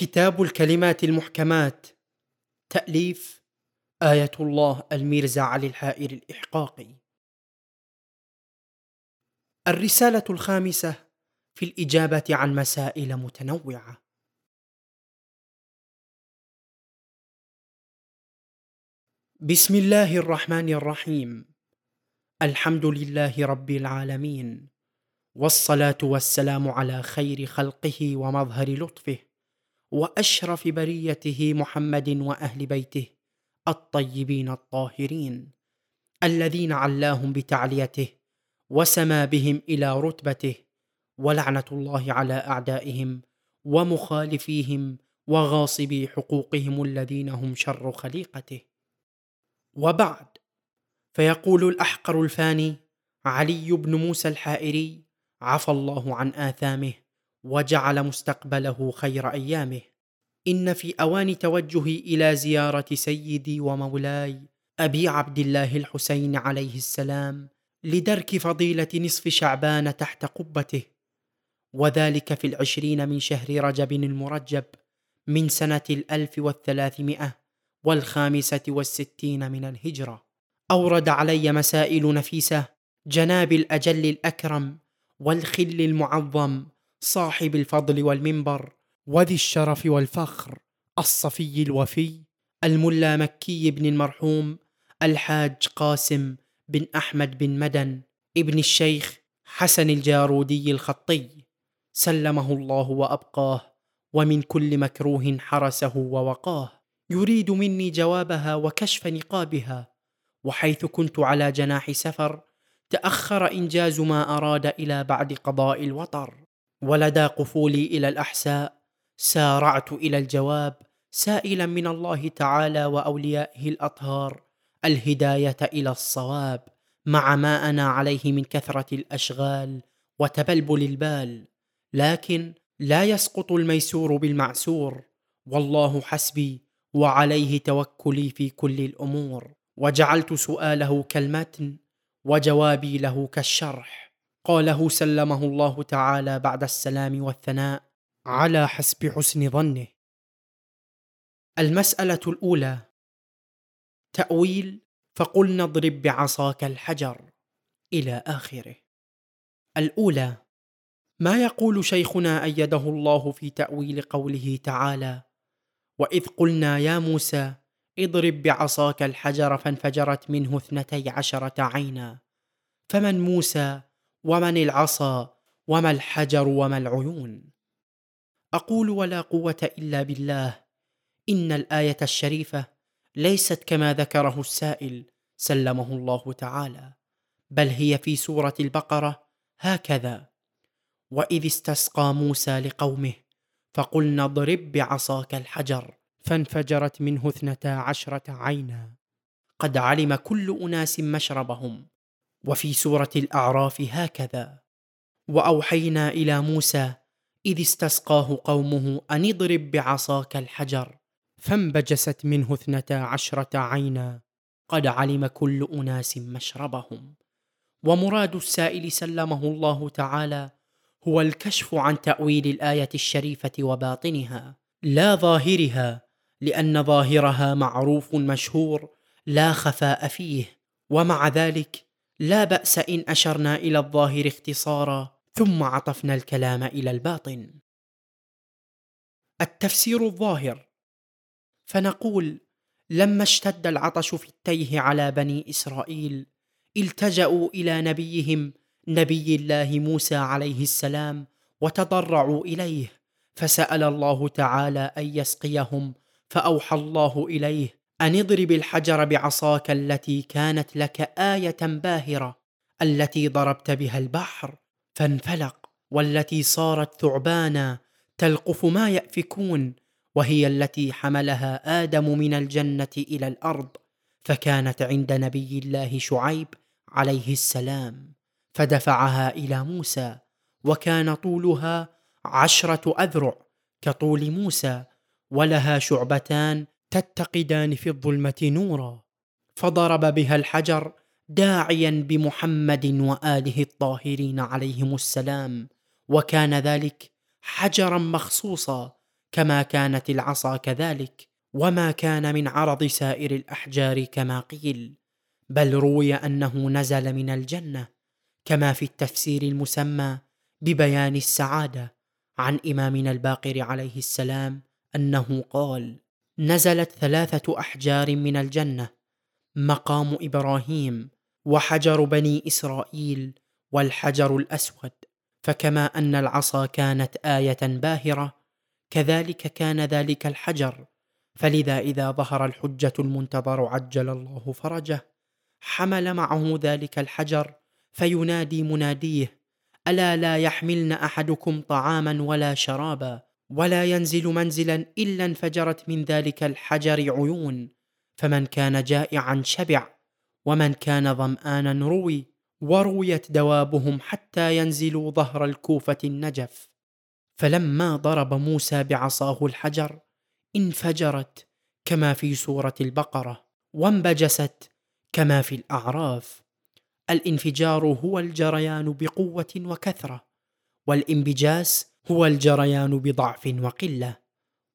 كتاب الكلمات المحكمات. تأليف آية الله الميرزا علي الحائر الإحقاقي. الرسالة الخامسة في الإجابة عن مسائل متنوعة. بسم الله الرحمن الرحيم. الحمد لله رب العالمين. والصلاة والسلام على خير خلقه ومظهر لطفه. وأشرف بريته محمد وأهل بيته الطيبين الطاهرين الذين علاهم بتعليته وسما بهم إلى رتبته ولعنة الله على أعدائهم ومخالفيهم وغاصبي حقوقهم الذين هم شر خليقته. وبعد فيقول الأحقر الفاني علي بن موسى الحائري عفى الله عن آثامه. وجعل مستقبله خير أيامه. إن في اوان توجهي إلى زيارة سيدي ومولاي أبي عبد الله الحسين عليه السلام لدرك فضيلة نصف شعبان تحت قبته. وذلك في العشرين من شهر رجب المرجب من سنة الألف والثلاثمائة والخامسة والستين من الهجرة. أورد علي مسائل نفيسة جناب الأجل الأكرم والخل المعظم صاحب الفضل والمنبر وذي الشرف والفخر الصفي الوفي الملا مكي بن المرحوم الحاج قاسم بن أحمد بن مدن ابن الشيخ حسن الجارودي الخطي. سلمه الله وأبقاه ومن كل مكروه حرسه ووقاه. يريد مني جوابها وكشف نقابها وحيث كنت على جناح سفر تأخر إنجاز ما أراد إلى بعد قضاء الوطر. ولدى قفولي إلى الأحساء سارعت إلى الجواب سائلا من الله تعالى وأوليائه الأطهار الهداية إلى الصواب مع ما أنا عليه من كثرة الأشغال وتبلبل البال لكن لا يسقط الميسور بالمعسور والله حسبي وعليه توكلي في كل الأمور وجعلت سؤاله كالمتن وجوابي له كالشرح. قاله سلمه الله تعالى بعد السلام والثناء على حسب حسن ظنه. المسألة الأولى تأويل فقلنا اضرب بعصاك الحجر إلى آخره. الأولى ما يقول شيخنا أيده الله في تأويل قوله تعالى وإذ قلنا يا موسى اضرب بعصاك الحجر فانفجرت منه اثنتي عشرة عينا فمن موسى ومن العصا وما الحجر وما العيون. أقول ولا قوة إلا بالله إن الآية الشريفة ليست كما ذكره السائل سلمه الله تعالى بل هي في سورة البقرة هكذا وإذ استسقى موسى لقومه فقلنا اضرب بعصاك الحجر فانفجرت منه اثنتا عشرة عينا. قد علم كل أناس مشربهم وفي سورة الأعراف هكذا. وأوحينا إلى موسى إذ استسقاه قومه أن اضرب بعصاك الحجر. فانبجست منه اثنتا عشرة عينا. قد علم كل أناس مشربهم. ومراد السائل سلمه الله تعالى هو الكشف عن تأويل الآية الشريفة وباطنها لا ظاهرها لأن ظاهرها معروف مشهور لا خفاء فيه. ومع ذلك لا بأس إن أشرنا إلى الظاهر اختصارا ثم عطفنا الكلام إلى الباطن. التفسير الظاهر. فنقول لما اشتد العطش في التيه على بني إسرائيل التجأوا إلى نبيهم نبي الله موسى عليه السلام وتضرعوا إليه فسأل الله تعالى أن يسقيهم فأوحى الله إليه أن اضرب الحجر بعصاك التي كانت لك آية باهرة التي ضربت بها البحر فانفلق والتي صارت ثعبانا تلقف ما يأفكون وهي التي حملها آدم من الجنة إلى الأرض فكانت عند نبي الله شعيب عليه السلام فدفعها إلى موسى وكان طولها عشرة أذرع كطول موسى ولها شعبتان تتقدان في الظلمة نورا فضرب بها الحجر داعيا بمحمد وآله الطاهرين عليهم السلام. وكان ذلك حجرا مخصوصا كما كانت العصا كذلك وما كان من عرض سائر الأحجار كما قيل. بل روي أنه نزل من الجنة كما في التفسير المسمى ببيان السعادة عن إمامنا الباقر عليه السلام أنه قال نزلت ثلاثة أحجار من الجنة مقام إبراهيم وحجر بني إسرائيل والحجر الأسود. فكما أن العصا كانت آية باهرة كذلك كان ذلك الحجر. فلذا إذا ظهر الحجة المنتظر عجل الله فرجه. حمل معه ذلك الحجر فينادي مناديه ألا لا يحملن أحدكم طعاما ولا شرابا؟ ولا ينزل منزلا إلا انفجرت من ذلك الحجر عيون. فمن كان جائعا شبع ومن كان ظمانا روي ورويت دوابهم حتى ينزلوا ظهر الكوفة النجف. فلما ضرب موسى بعصاه الحجر انفجرت كما في سورة البقرة وانبجست كما في الأعراف. الانفجار هو الجريان بقوة وكثرة والانبجاس هو الجريان بضعف وقلة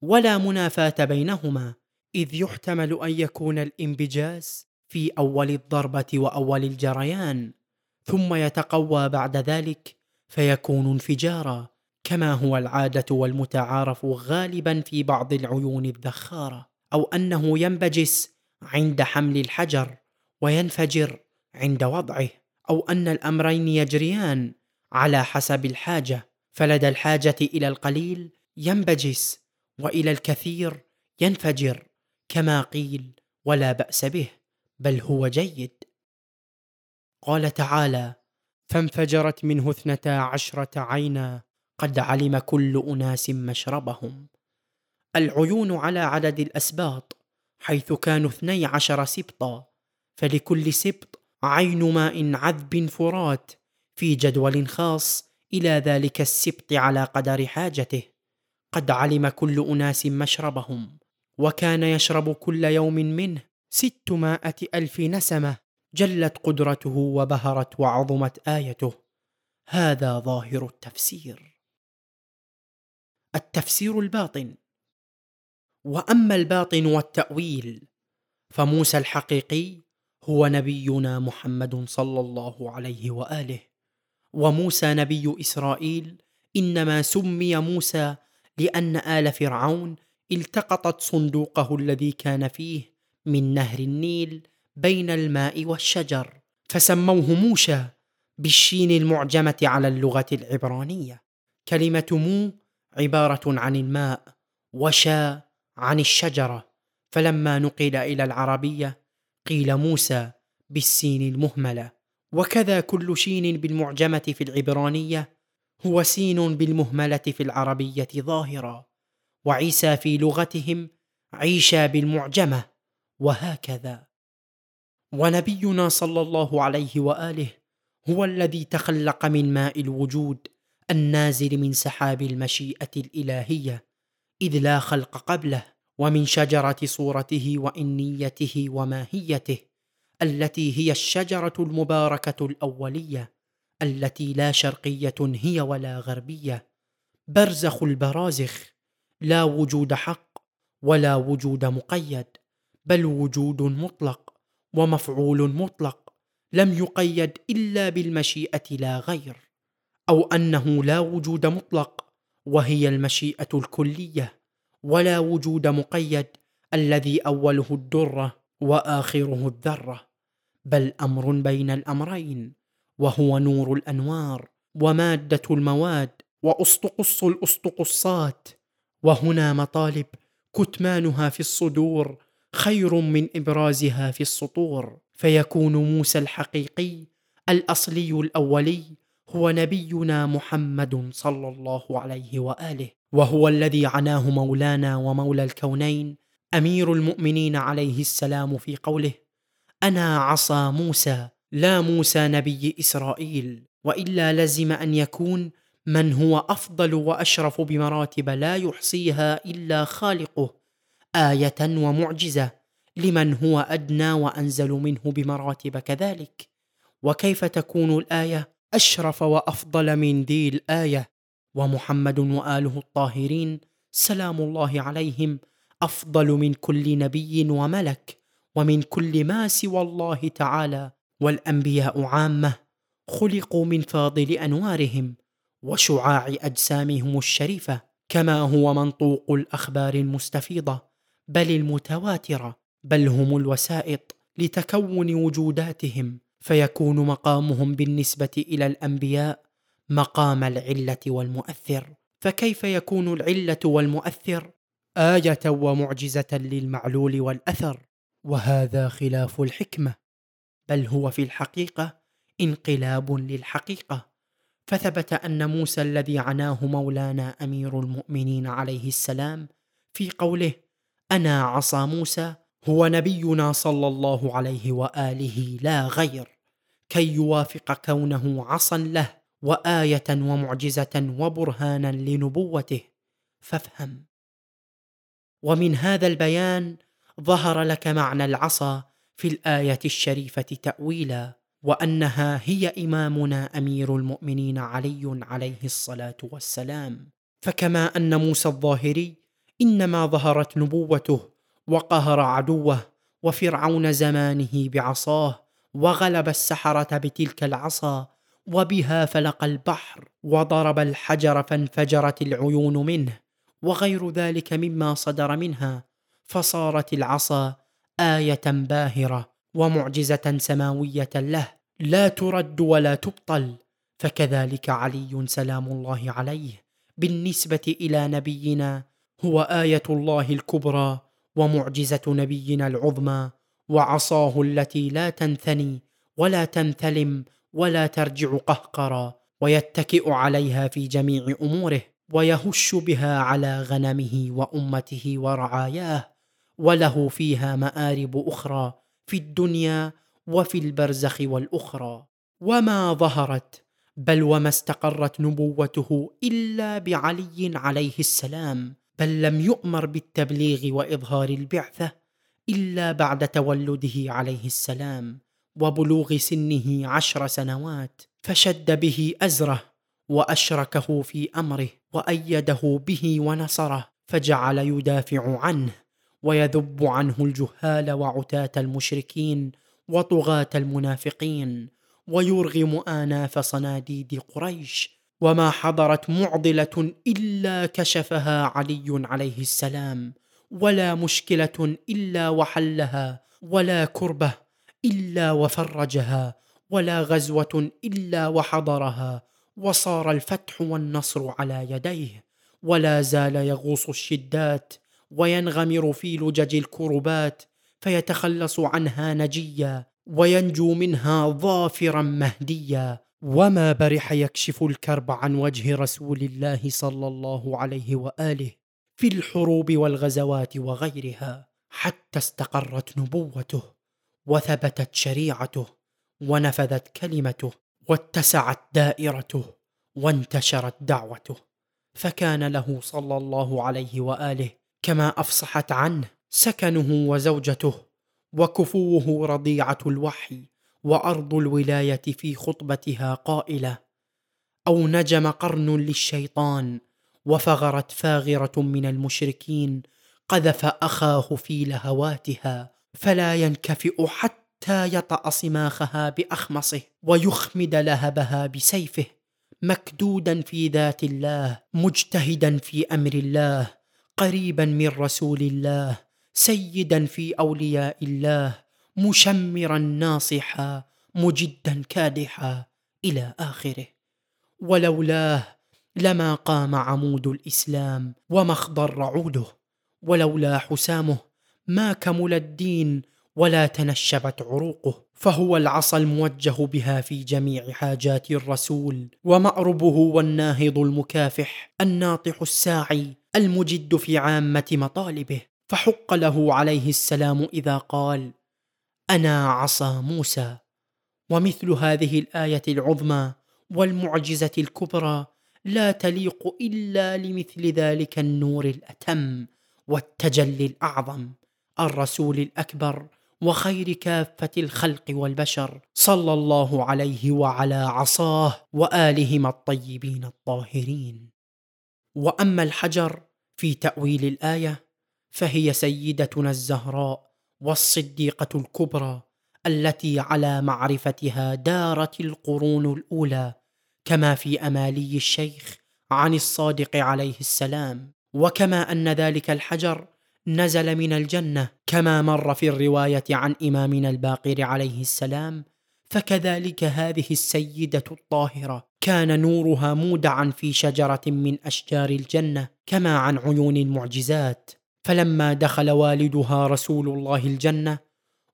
ولا منافاة بينهما إذ يحتمل أن يكون الانبجاس في أول الضربة وأول الجريان ثم يتقوى بعد ذلك فيكون انفجارا كما هو العادة والمتعارف غالبا في بعض العيون الذخارة أو أنه ينبجس عند حمل الحجر وينفجر عند وضعه أو أن الأمرين يجريان على حسب الحاجة. فلدى الحاجة إلى القليل ينبجس وإلى الكثير ينفجر كما قيل ولا بأس به بل هو جيد. قال تعالى فانفجرت منه اثنتا عشرة عينا قد علم كل أناس مشربهم. العيون على عدد الأسباط حيث كانوا اثني عشر سبطا فلكل سبط عين ماء عذب فرات في جدول خاص إلى ذلك السبط على قدر حاجته. قد علم كل أناس مشربهم وكان يشرب كل يوم منه ستمائه ألف نسمة جلت قدرته وبهرت وعظمت آيته. هذا ظاهر التفسير. التفسير الباطن. وأما الباطن والتأويل فموسى الحقيقي هو نبينا محمد صلى الله عليه وآله. وموسى نبي إسرائيل إنما سمي موسى لأن آل فرعون التقطت صندوقه الذي كان فيه من نهر النيل بين الماء والشجر فسموه موشى بالشين المعجمة على اللغة العبرانية كلمة مو عبارة عن الماء وشا عن الشجرة فلما نقل إلى العربية قيل موسى بالسين المهملة. وكذا كل شين بالمعجمة في العبرانية هو سين بالمهملة في العربية ظاهرا وعيسى في لغتهم عيشى بالمعجمة وهكذا. ونبينا صلى الله عليه وآله هو الذي تخلق من ماء الوجود النازل من سحاب المشيئة الإلهية إذ لا خلق قبله ومن شجرة صورته وإنيته وماهيته. التي هي الشجرة المباركة الأولية التي لا شرقية هي ولا غربية. برزخ البرازخ لا وجود حق ولا وجود مقيد بل وجود مطلق ومفعول مطلق لم يقيد إلا بالمشيئة لا غير أو أنه لا وجود مطلق وهي المشيئة الكلية ولا وجود مقيد الذي أوله الدرة. وآخره الذرة بل أمر بين الأمرين وهو نور الأنوار ومادة المواد وأسطقص الأسطقصات وهنا مطالب كتمانها في الصدور خير من إبرازها في السطور. فيكون موسى الحقيقي الأصلي الأولي هو نبينا محمد صلى الله عليه وآله وهو الذي عناه مولانا ومولى الكونين أمير المؤمنين عليه السلام في قوله أنا عصا موسى لا موسى نبي إسرائيل وإلا لزم أن يكون من هو أفضل وأشرف بمراتب لا يحصيها إلا خالقه آية ومعجزة لمن هو أدنى وأنزل منه بمراتب كذلك. وكيف تكون الآية؟ أشرف وأفضل من ذي الآية. ومحمد وآله الطاهرين سلام الله عليهم أفضل من كل نبي وملك ومن كل ما سوى الله تعالى والأنبياء عامة خلقوا من فاضل أنوارهم وشعاع أجسامهم الشريفة كما هو منطوق الأخبار المستفيضة بل المتواترة بل هم الوسائط لتكون وجوداتهم فيكون مقامهم بالنسبة إلى الأنبياء مقام العلة والمؤثر. فكيف يكون العلة والمؤثر؟ آية ومعجزة للمعلول والأثر وهذا خلاف الحكمة بل هو في الحقيقة انقلاب للحقيقة. فثبت أن موسى الذي عناه مولانا أمير المؤمنين عليه السلام في قوله أنا عصا موسى هو نبينا صلى الله عليه وآله لا غير كي يوافق كونه عصا له وآية ومعجزة وبرهانا لنبوته. فافهم. ومن هذا البيان ظهر لك معنى العصا في الآية الشريفة تأويلا وأنها هي إمامنا أمير المؤمنين علي عليه الصلاة والسلام. فكما أن موسى الظاهري إنما ظهرت نبوته وقهر عدوه وفرعون زمانه بعصاه وغلب السحرة بتلك العصا وبها فلق البحر وضرب الحجر فانفجرت العيون منه. وغير ذلك مما صدر منها فصارت العصا آية باهرة ومعجزة سماوية له لا ترد ولا تبطل فكذلك علي سلام الله عليه بالنسبة إلى نبينا هو آية الله الكبرى ومعجزة نبينا العظمى وعصاه التي لا تنثني ولا تنثلم ولا ترجع قهقرا ويتكئ عليها في جميع أموره. ويهش بها على غنمه وأمته ورعاياه وله فيها مآرب أخرى في الدنيا وفي البرزخ والأخرى. وما ظهرت بل وما استقرت نبوته إلا بعلي عليه السلام بل لم يؤمر بالتبليغ وإظهار البعثة إلا بعد تولده عليه السلام وبلوغ سنه عشر سنوات فشد به أزره وأشركه في أمره. وأيده به ونصره فجعل يدافع عنه ويذب عنه الجهال وعتاة المشركين وطغاة المنافقين ويرغم آناف صناديد قريش وما حضرت معضلة إلا كشفها علي عليه السلام ولا مشكلة إلا وحلها ولا كربة إلا وفرجها ولا غزوة إلا وحضرها وصار الفتح والنصر على يديه ولا زال يغوص الشدات وينغمر في لجج الكربات فيتخلص عنها نجيا وينجو منها ظافرا مهديا. وما برح يكشف الكرب عن وجه رسول الله صلى الله عليه وآله في الحروب والغزوات وغيرها حتى استقرت نبوته وثبتت شريعته ونفذت كلمته. واتسعت دائرته وانتشرت دعوته. فكان له صلى الله عليه وآله كما أفصحت عنه سكنه وزوجته وكفوه رضيعة الوحي وأرض الولاية في خطبتها قائلة أو نجم قرن للشيطان وفغرت فاغرة من المشركين قذف أخاه في لهواتها فلا ينكفئ حتى يطأ صماخها بأخمصه ويخمد لهبها بسيفه مكدودا في ذات الله مجتهدا في أمر الله قريبا من رسول الله سيدا في أولياء الله مشمرا ناصحا مجدا كادحا إلى آخره. ولولاه لما قام عمود الإسلام وما اخضر عوده ولولا حسامه ما كمل الدين ولا تنشبت عروقه فهو العصا الموجه بها في جميع حاجات الرسول ومأربه والناهض المكافح الناطح الساعي المجد في عامة مطالبه. فحق له عليه السلام إذا قال أنا عصا موسى. ومثل هذه الآية العظمى والمعجزة الكبرى لا تليق إلا لمثل ذلك النور الأتم والتجلي الأعظم الرسول الأكبر وخير كافة الخلق والبشر. صلى الله عليه وعلى عصاه والهما الطيبين الطاهرين. وأما الحجر في تأويل الآية فهي سيدتنا الزهراء والصديقة الكبرى التي على معرفتها دارت القرون الأولى كما في أمالي الشيخ عن الصادق عليه السلام. وكما أن ذلك الحجر نزل من الجنة كما مر في الرواية عن إمامنا الباقر عليه السلام فكذلك هذه السيدة الطاهرة. كان نورها مودعا في شجرة من أشجار الجنة كما عن عيون المعجزات. فلما دخل والدها رسول الله الجنة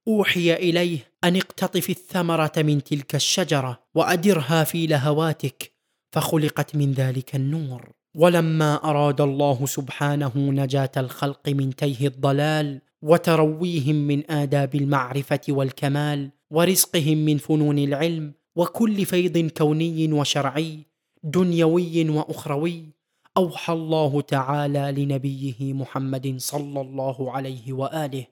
أوحي إليه أن اقتطف الثمرة من تلك الشجرة وأدرها في لهواتك فخلقت من ذلك النور. ولما أراد الله سبحانه نجاة الخلق من تيه الضلال وترويهم من آداب المعرفة والكمال ورزقهم من فنون العلم وكل فيض كوني وشرعي دنيوي وأخروي أوحى الله تعالى لنبيه محمد صلى الله عليه وآله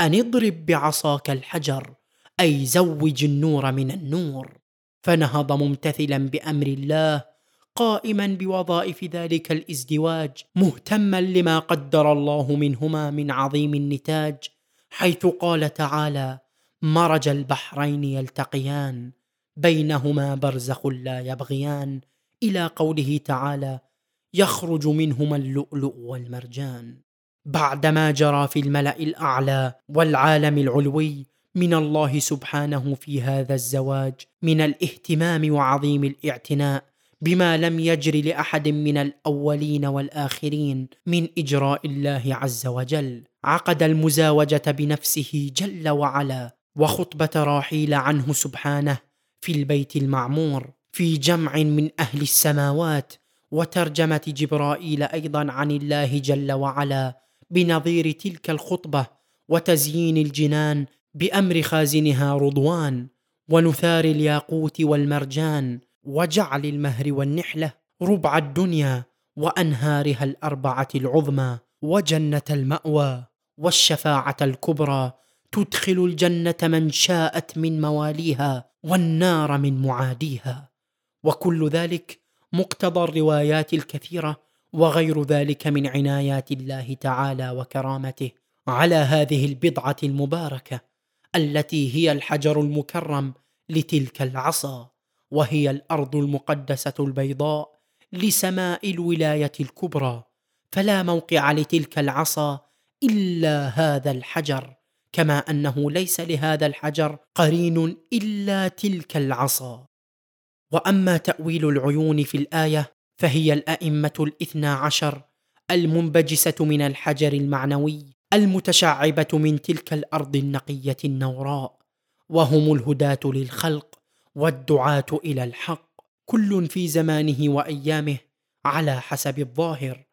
أن اضرب بعصاك الحجر أي زوج النور من النور. فنهض ممتثلا بأمر الله قائما بوظائف ذلك الازدواج مهتما لما قدر الله منهما من عظيم النتاج حيث قال تعالى مرج البحرين يلتقيان بينهما برزخ لا يبغيان إلى قوله تعالى يخرج منهما اللؤلؤ والمرجان بعدما جرى في الملأ الأعلى والعالم العلوي من الله سبحانه في هذا الزواج من الاهتمام وعظيم الاعتناء بما لم يجر لأحد من الأولين والآخرين من إجراء الله عز وجل. عقد المزاوجة بنفسه جل وعلا وخطبة راحيل عنه سبحانه في البيت المعمور في جمع من أهل السماوات. وترجمة جبرائيل أيضا عن الله جل وعلا بنظير تلك الخطبة وتزيين الجنان بأمر خازنها رضوان ونثار الياقوت والمرجان وجعل المهر والنحلة ربع الدنيا وأنهارها الأربعة العظمى وجنة المأوى والشفاعة الكبرى تدخل الجنة من شاءت من مواليها والنار من معاديها. وكل ذلك مقتضى الروايات الكثيرة وغير ذلك من عنايات الله تعالى وكرامته على هذه البضعة المباركة التي هي الحجر المكرم لتلك العصا. وهي الأرض المقدسة البيضاء لسماء الولاية الكبرى فلا موقع لتلك العصا إلا هذا الحجر كما أنه ليس لهذا الحجر قرين إلا تلك العصا. وأما تأويل العيون في الآية فهي الأئمة الاثنى عشر المنبجسة من الحجر المعنوي المتشعبة من تلك الأرض النقية النوراء وهم الهداة للخلق والدعاة إلى الحق كل في زمانه وأيامه على حسب الظاهر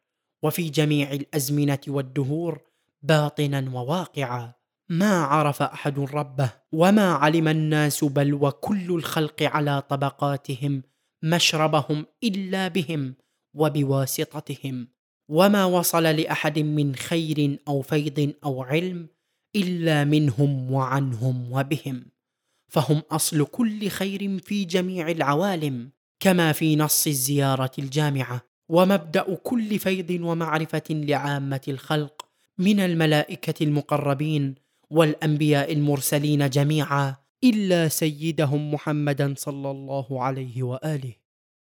وفي جميع الأزمنة والدهور باطنا وواقعا. ما عرف أحد ربه وما علم الناس بل وكل الخلق على طبقاتهم مشربهم إلا بهم وبواسطتهم. وما وصل لأحد من خير أو فيض أو علم إلا منهم وعنهم وبهم. فهم أصل كل خير في جميع العوالم كما في نص الزيارة الجامعة ومبدأ كل فيض ومعرفة لعامة الخلق من الملائكة المقربين والأنبياء المرسلين جميعا إلا سيدهم محمدا صلى الله عليه وآله.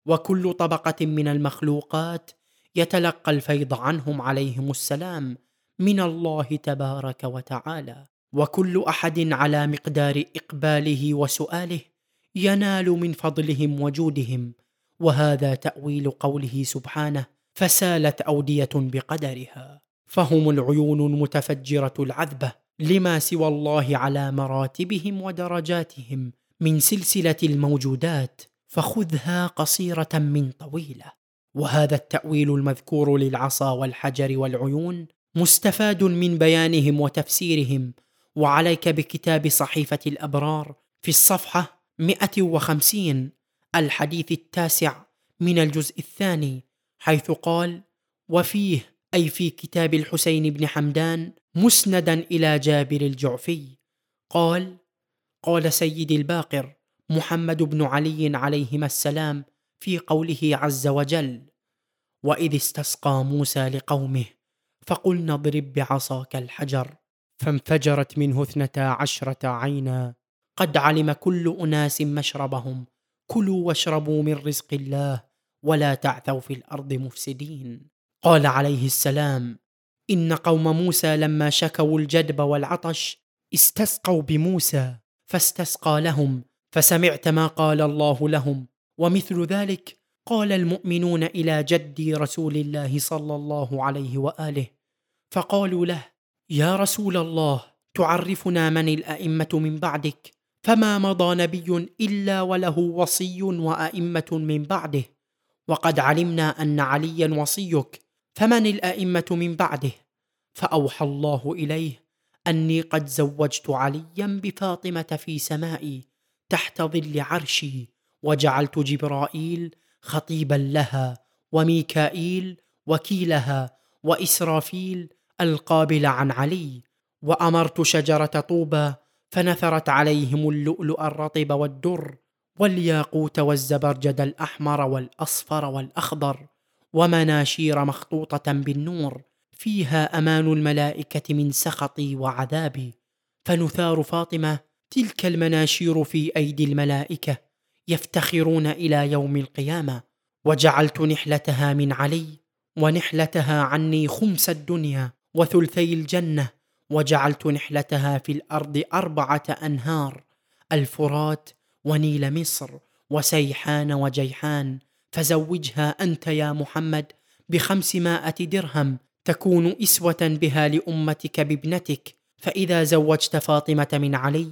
وكل طبقة من المخلوقات يتلقى الفيض عنهم عليهم السلام من الله تبارك وتعالى. وكل أحد على مقدار إقباله وسؤاله ينال من فضلهم وجودهم وهذا تأويل قوله سبحانه فسالت أودية بقدرها. فهم العيون المتفجرة العذبة لما سوى الله على مراتبهم ودرجاتهم من سلسلة الموجودات فخذها قصيرة من طويلة. وهذا التأويل المذكور للعصا والحجر والعيون مستفاد من بيانهم وتفسيرهم وعليك بكتاب صحيفة الأبرار في الصفحة 150 الحديث التاسع من الجزء الثاني حيث قال وفيه أي في كتاب الحسين بن حمدان مسندا إلى جابر الجعفي. قال قال سيدي الباقر محمد بن علي عليهما السلام في قوله عز وجل وإذ استسقى موسى لقومه فقلنا اضرب بعصاك الحجر فانفجرت منه اثنتا عشرة عينا. قد علم كل أناس مشربهم. كلوا واشربوا من رزق الله ولا تعثوا في الأرض مفسدين. قال عليه السلام إن قوم موسى لما شكوا الجدب والعطش استسقوا بموسى فاستسقى لهم فسمعت ما قال الله لهم. ومثل ذلك قال المؤمنون إلى جدي رسول الله صلى الله عليه وآله. فقالوا له يا رسول الله تعرفنا من الأئمة من بعدك؟ فما مضى نبي إلا وله وصي وأئمة من بعده. وقد علمنا أن عليا وصيك فمن الأئمة من بعده؟ فأوحى الله إليه أني قد زوجت عليا بفاطمة في سمائي تحت ظل عرشي وجعلت جبرائيل خطيبا لها وميكائيل وكيلها وإسرافيل القابل عن علي وأمرت شجرة طوبى فنثرت عليهم اللؤلؤ الرطب والدر والياقوت والزبرجد الأحمر والأصفر والأخضر ومناشير مخطوطة بالنور فيها أمان الملائكة من سخطي وعذابي. فنثار فاطمة تلك المناشير في أيدي الملائكة يفتخرون إلى يوم القيامة وجعلت نحلتها من علي ونحلتها عني خمس الدنيا. وثلثي الجنة وجعلت نحلتها في الأرض أربعة أنهار الفرات ونيل مصر وسيحان وجيحان فزوجها أنت يا محمد بخمسمائة درهم تكون إسوة بها لأمتك بابنتك فإذا زوجت فاطمة من علي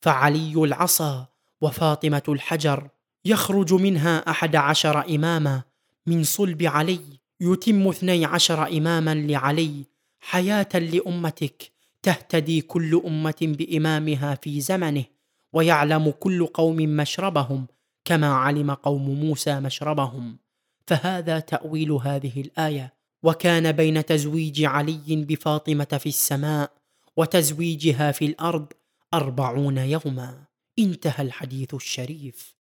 فعلي العصا وفاطمة الحجر. يخرج منها أحد عشر إماما من صلب علي يتم اثني عشر إماما لعلي حياة لأمتك. تهتدي كل أمة بإمامها في زمنه ويعلم كل قوم مشربهم كما علم قوم موسى مشربهم. فهذا تأويل هذه الآية. وكان بين تزويج علي بفاطمة في السماء وتزويجها في الأرض أربعون يوما. انتهى الحديث الشريف.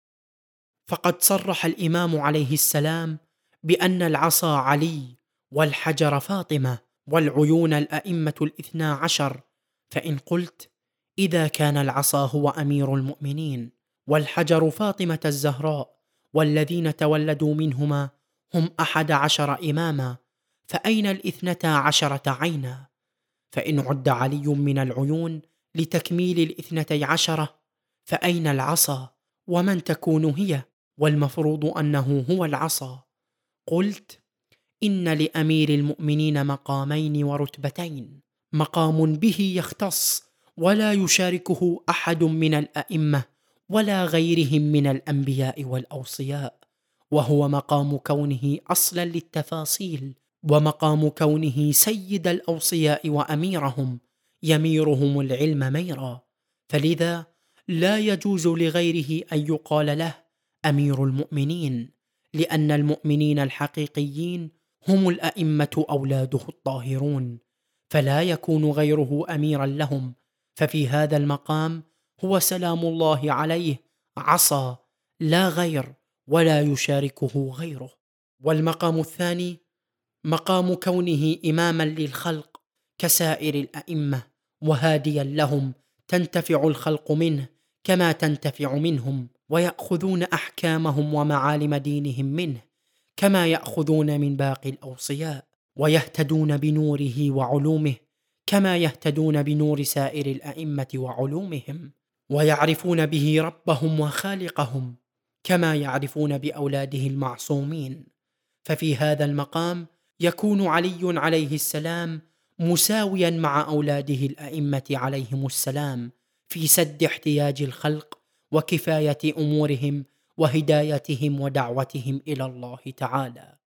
فقد صرح الإمام عليه السلام بأن العصا علي والحجر فاطمة. والعيون الأئمة الاثنا عشر فإن قلت إذا كان العصا هو أمير المؤمنين والحجر فاطمة الزهراء والذين تولدوا منهما هم أحد عشر إماما فأين الاثنتا عشرة عينا؟ فإن عد علي من العيون لتكميل الاثنتي عشرة فأين العصا؟ ومن تكون هي؟ والمفروض أنه هو العصا. قلت إن لأمير المؤمنين مقامين ورتبتين. مقام به يختص ولا يشاركه أحد من الأئمة ولا غيرهم من الأنبياء والأوصياء. وهو مقام كونه أصلا للتفاصيل ومقام كونه سيد الأوصياء وأميرهم يميرهم العلم ميرا. فلذا لا يجوز لغيره أن يقال له أمير المؤمنين لأن المؤمنين الحقيقيين هم الأئمة أولاده الطاهرون فلا يكون غيره اميرا لهم ففي هذا المقام هو سلام الله عليه عصى لا غير ولا يشاركه غيره. والمقام الثاني مقام كونه اماما للخلق كسائر الأئمة وهاديا لهم تنتفع الخلق منه كما تنتفع منهم ويأخذون أحكامهم ومعالم دينهم منه. كما يأخذون من باقي الأوصياء ويهتدون بنوره وعلومه كما يهتدون بنور سائر الأئمة وعلومهم ويعرفون به ربهم وخالقهم كما يعرفون بأولاده المعصومين. ففي هذا المقام يكون علي عليه السلام مساويا مع أولاده الأئمة عليهم السلام في سد احتياج الخلق وكفاية أمورهم وهدايتهم ودعوتهم إلى الله تعالى.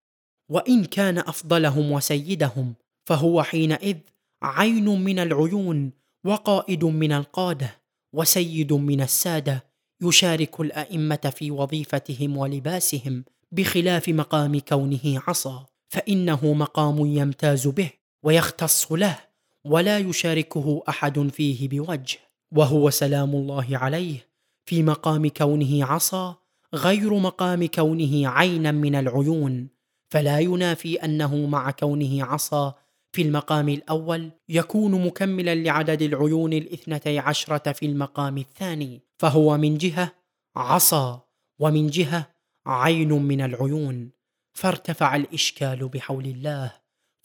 وإن كان أفضلهم وسيدهم فهو حينئذ عين من العيون وقائد من القادة وسيد من السادة يشارك الأئمة في وظيفتهم ولباسهم بخلاف مقام كونه عصا فإنه مقام يمتاز به ويختص له ولا يشاركه أحد فيه بوجه وهو سلام الله عليه في مقام كونه عصا غير مقام كونه عينا من العيون فلا ينافي أنه مع كونه عصا. في المقام الأول يكون مكملا لعدد العيون الاثنتي عشرة في المقام الثاني فهو من جهة عصا ومن جهة عين من العيون. فارتفع الإشكال بحول الله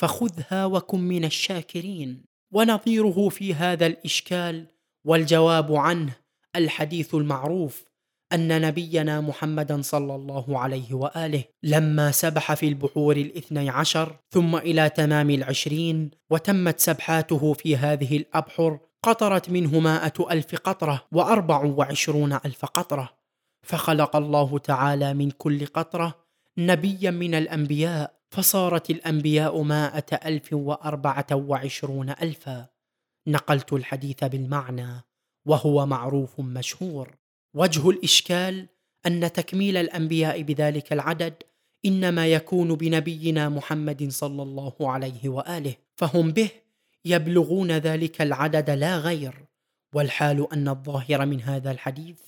فخذها وكن من الشاكرين. ونظيره في هذا الإشكال والجواب عنه الحديث المعروف أن نبينا محمدا صلى الله عليه وآله لما سبح في البحور الاثني عشر ثم إلى تمام العشرين وتمت سبحاته في هذه الأبحر قطرت منه مائة ألف قطرة وأربع وعشرون ألف قطرة. فخلق الله تعالى من كل قطرة نبيا من الأنبياء فصارت الأنبياء مائة ألف وأربعة وعشرون ألفا. نقلت الحديث بالمعنى وهو معروف مشهور. وجه الإشكال أن تكميل الأنبياء بذلك العدد إنما يكون بنبينا محمد صلى الله عليه وآله فهم به يبلغون ذلك العدد لا غير. والحال أن الظاهر من هذا الحديث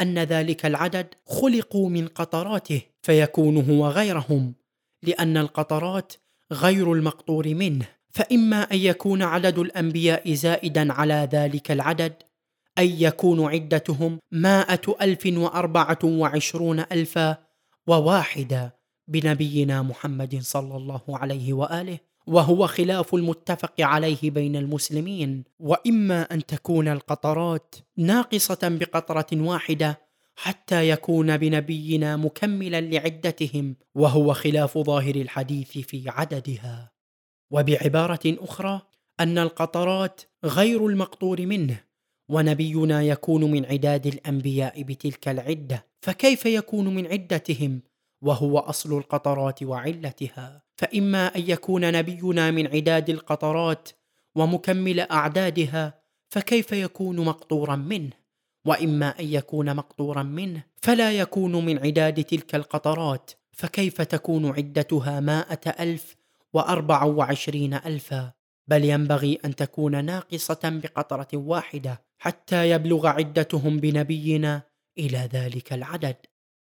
أن ذلك العدد خلقوا من قطراته فيكون هو غيرهم لأن القطرات غير المقطور منه فإما أن يكون عدد الأنبياء زائدا على ذلك العدد أن يكون عدتهم مائة ألف وأربعة وعشرون ألفا وواحدة بنبينا محمد صلى الله عليه وآله وهو خلاف المتفق عليه بين المسلمين. وإما أن تكون القطرات ناقصة بقطرة واحدة حتى يكون بنبينا مكملا لعدتهم وهو خلاف ظاهر الحديث في عددها. وبعبارة أخرى أن القطرات غير المقطور منه ونبينا يكون من عداد الأنبياء بتلك العدة فكيف يكون من عدتهم؟ وهو أصل القطرات وعلتها. فإما أن يكون نبينا من عداد القطرات ومكمل أعدادها فكيف يكون مقطورا منه؟ وإما أن يكون مقطورا منه فلا يكون من عداد تلك القطرات فكيف تكون عدتها مائة ألف واربع وعشرين ألفا؟ بل ينبغي أن تكون ناقصة بقطرة واحدة. حتى يبلغ عدتهم بنبينا إلى ذلك العدد.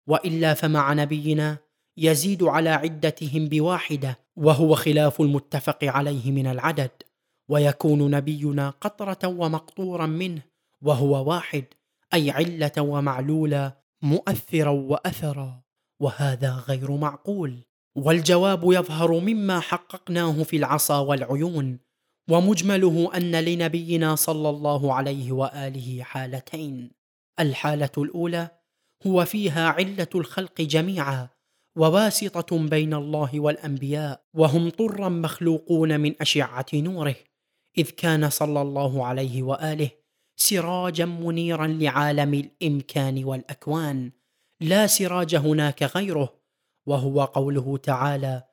وإلا فمع نبينا يزيد على عدتهم بواحدة وهو خلاف المتفق عليه من العدد. ويكون نبينا قطرة ومقطورا منه وهو واحد أي علة ومعلولا مؤثرا وأثرا. وهذا غير معقول. والجواب يظهر مما حققناه في العصا والعيون. ومجمله أن لنبينا صلى الله عليه وآله حالتين. الحالة الأولى هو فيها علة الخلق جميعا وواسطة بين الله والأنبياء وهم طرا مخلوقون من أشعة نوره إذ كان صلى الله عليه وآله سراجا منيرا لعالم الإمكان والأكوان لا سراج هناك غيره وهو قوله تعالى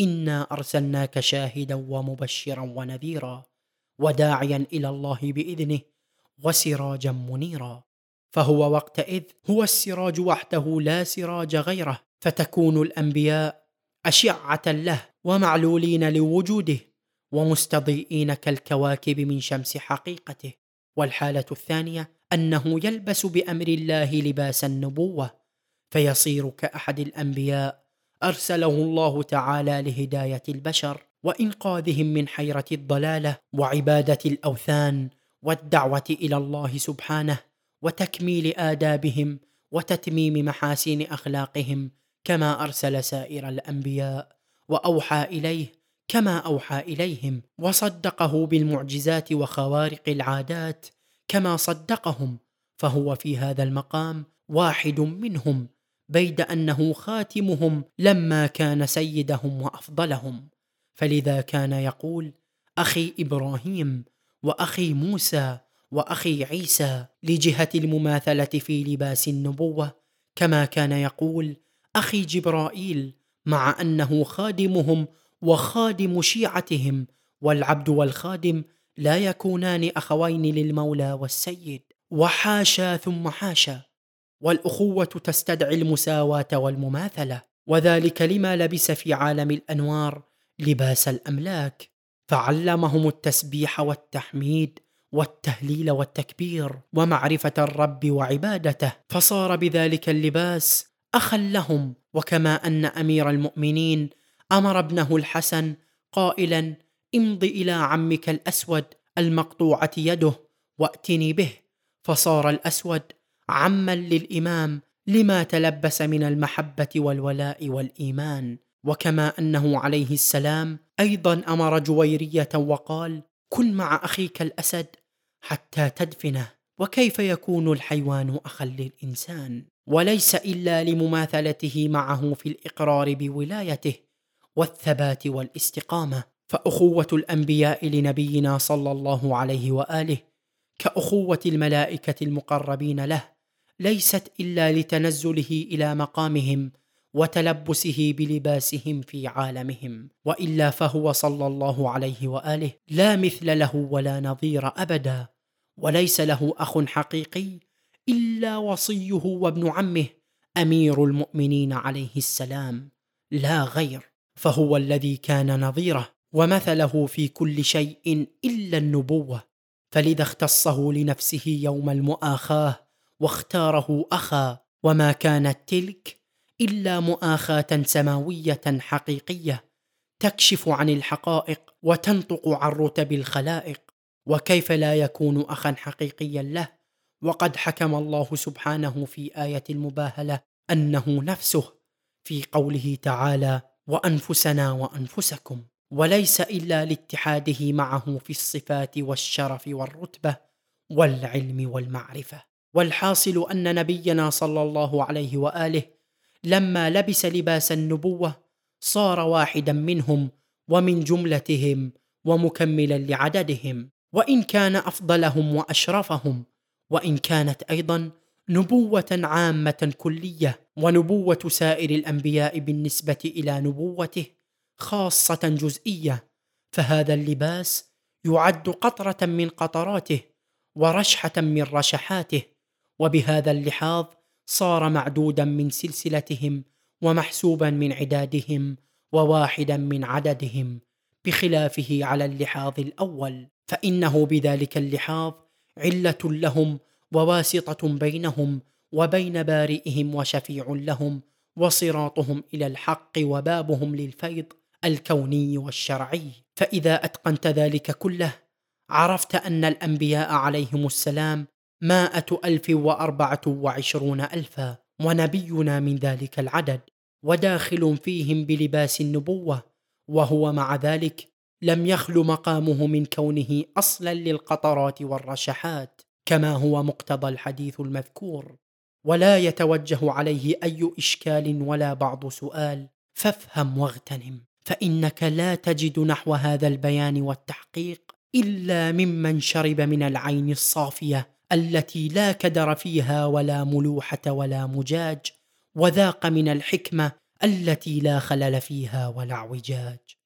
انا ارسلناك شاهدا ومبشرا ونذيرا وداعيا إلى الله باذنه وسراجا منيرا فهو وقتئذ هو السراج وحده لا سراج غيره فتكون الانبياء اشعه له ومعلولين لوجوده ومستضيئين كالكواكب من شمس حقيقته والحاله الثانية انه يلبس بامر الله لباس النبوه فيصير كاحد الانبياء أرسله الله تعالى لهداية البشر وإنقاذهم من حيرة الضلالة وعبادة الأوثان والدعوة إلى الله سبحانه وتكميل آدابهم وتتميم محاسن أخلاقهم كما أرسل سائر الأنبياء وأوحى إليه كما أوحى إليهم وصدقه بالمعجزات وخوارق العادات كما صدقهم فهو في هذا المقام واحد منهم بيد أنه خاتمهم لما كان سيدهم وأفضلهم. فلذا كان يقول أخي إبراهيم وأخي موسى وأخي عيسى لجهة المماثلة في لباس النبوة كما كان يقول أخي جبرائيل مع أنه خادمهم وخادم شيعتهم والعبد والخادم لا يكونان أخوين للمولى والسيد. وحاشا ثم حاشا. والأخوة تستدعي المساواة والمماثلة وذلك لما لبس في عالم الأنوار لباس الأملاك. فعلمهم التسبيح والتحميد والتهليل والتكبير ومعرفة الرب وعبادته. فصار بذلك اللباس اخا لهم وكما أن أمير المؤمنين أمر ابنه الحسن قائلا امض إلى عمك الأسود المقطوعة يده وأتني به. فصار الأسود عما للإمام لما تلبس من المحبة والولاء والإيمان وكما أنه عليه السلام أيضا أمر جويرية وقال كن مع أخيك الأسد حتى تدفنه وكيف يكون الحيوان أخا للإنسان؟ وليس إلا لمماثلته معه في الإقرار بولايته والثبات والاستقامة. فأخوة الأنبياء لنبينا صلى الله عليه وآله كأخوة الملائكة المقربين له ليست إلا لتنزله إلى مقامهم وتلبسه بلباسهم في عالمهم وإلا فهو صلى الله عليه وآله لا مثل له ولا نظير أبدا وليس له أخ حقيقي إلا وصيه وابن عمه أمير المؤمنين عليه السلام لا غير فهو الذي كان نظيره ومثله في كل شيء إلا النبوة فلذا اختصه لنفسه يوم المؤاخاة واختاره أخا وما كانت تلك إلا مؤاخاة سماوية حقيقية تكشف عن الحقائق وتنطق عن رتب الخلائق وكيف لا يكون أخا حقيقيا له؟ وقد حكم الله سبحانه في آية المباهلة أنه نفسه في قوله تعالى وأنفسنا وأنفسكم وليس إلا لاتحاده معه في الصفات والشرف والرتبة والعلم والمعرفة. والحاصل أن نبينا صلى الله عليه وآله لما لبس لباس النبوة صار واحدا منهم ومن جملتهم ومكملا لعددهم وإن كان أفضلهم وأشرفهم وإن كانت أيضا نبوة عامة كلية ونبوة سائر الأنبياء بالنسبة إلى نبوته خاصة جزئية فهذا اللباس يعد قطرة من قطراته ورشحة من رشحاته وبهذا اللحاظ صار معدودا من سلسلتهم ومحسوبا من عدادهم وواحدا من عددهم بخلافه على اللحاظ الأول فإنه بذلك اللحاظ علة لهم وواسطة بينهم وبين بارئهم وشفيع لهم وصراطهم إلى الحق وبابهم للفيض الكوني والشرعي. فإذا أتقنت ذلك كله عرفت أن الأنبياء عليهم السلام مائة ألف وأربعة وعشرون ألفا ونبينا من ذلك العدد وداخل فيهم بلباس النبوة وهو مع ذلك لم يخل مقامه من كونه أصلا للقطرات والرشحات كما هو مقتضى الحديث المذكور. ولا يتوجه عليه أي إشكال ولا بعض سؤال فافهم واغتنم فإنك لا تجد نحو هذا البيان والتحقيق إلا ممن شرب من العين الصافية التي لا كدر فيها ولا ملوحة ولا مجاج وذاق من الحكمة التي لا خلل فيها ولا اعوجاج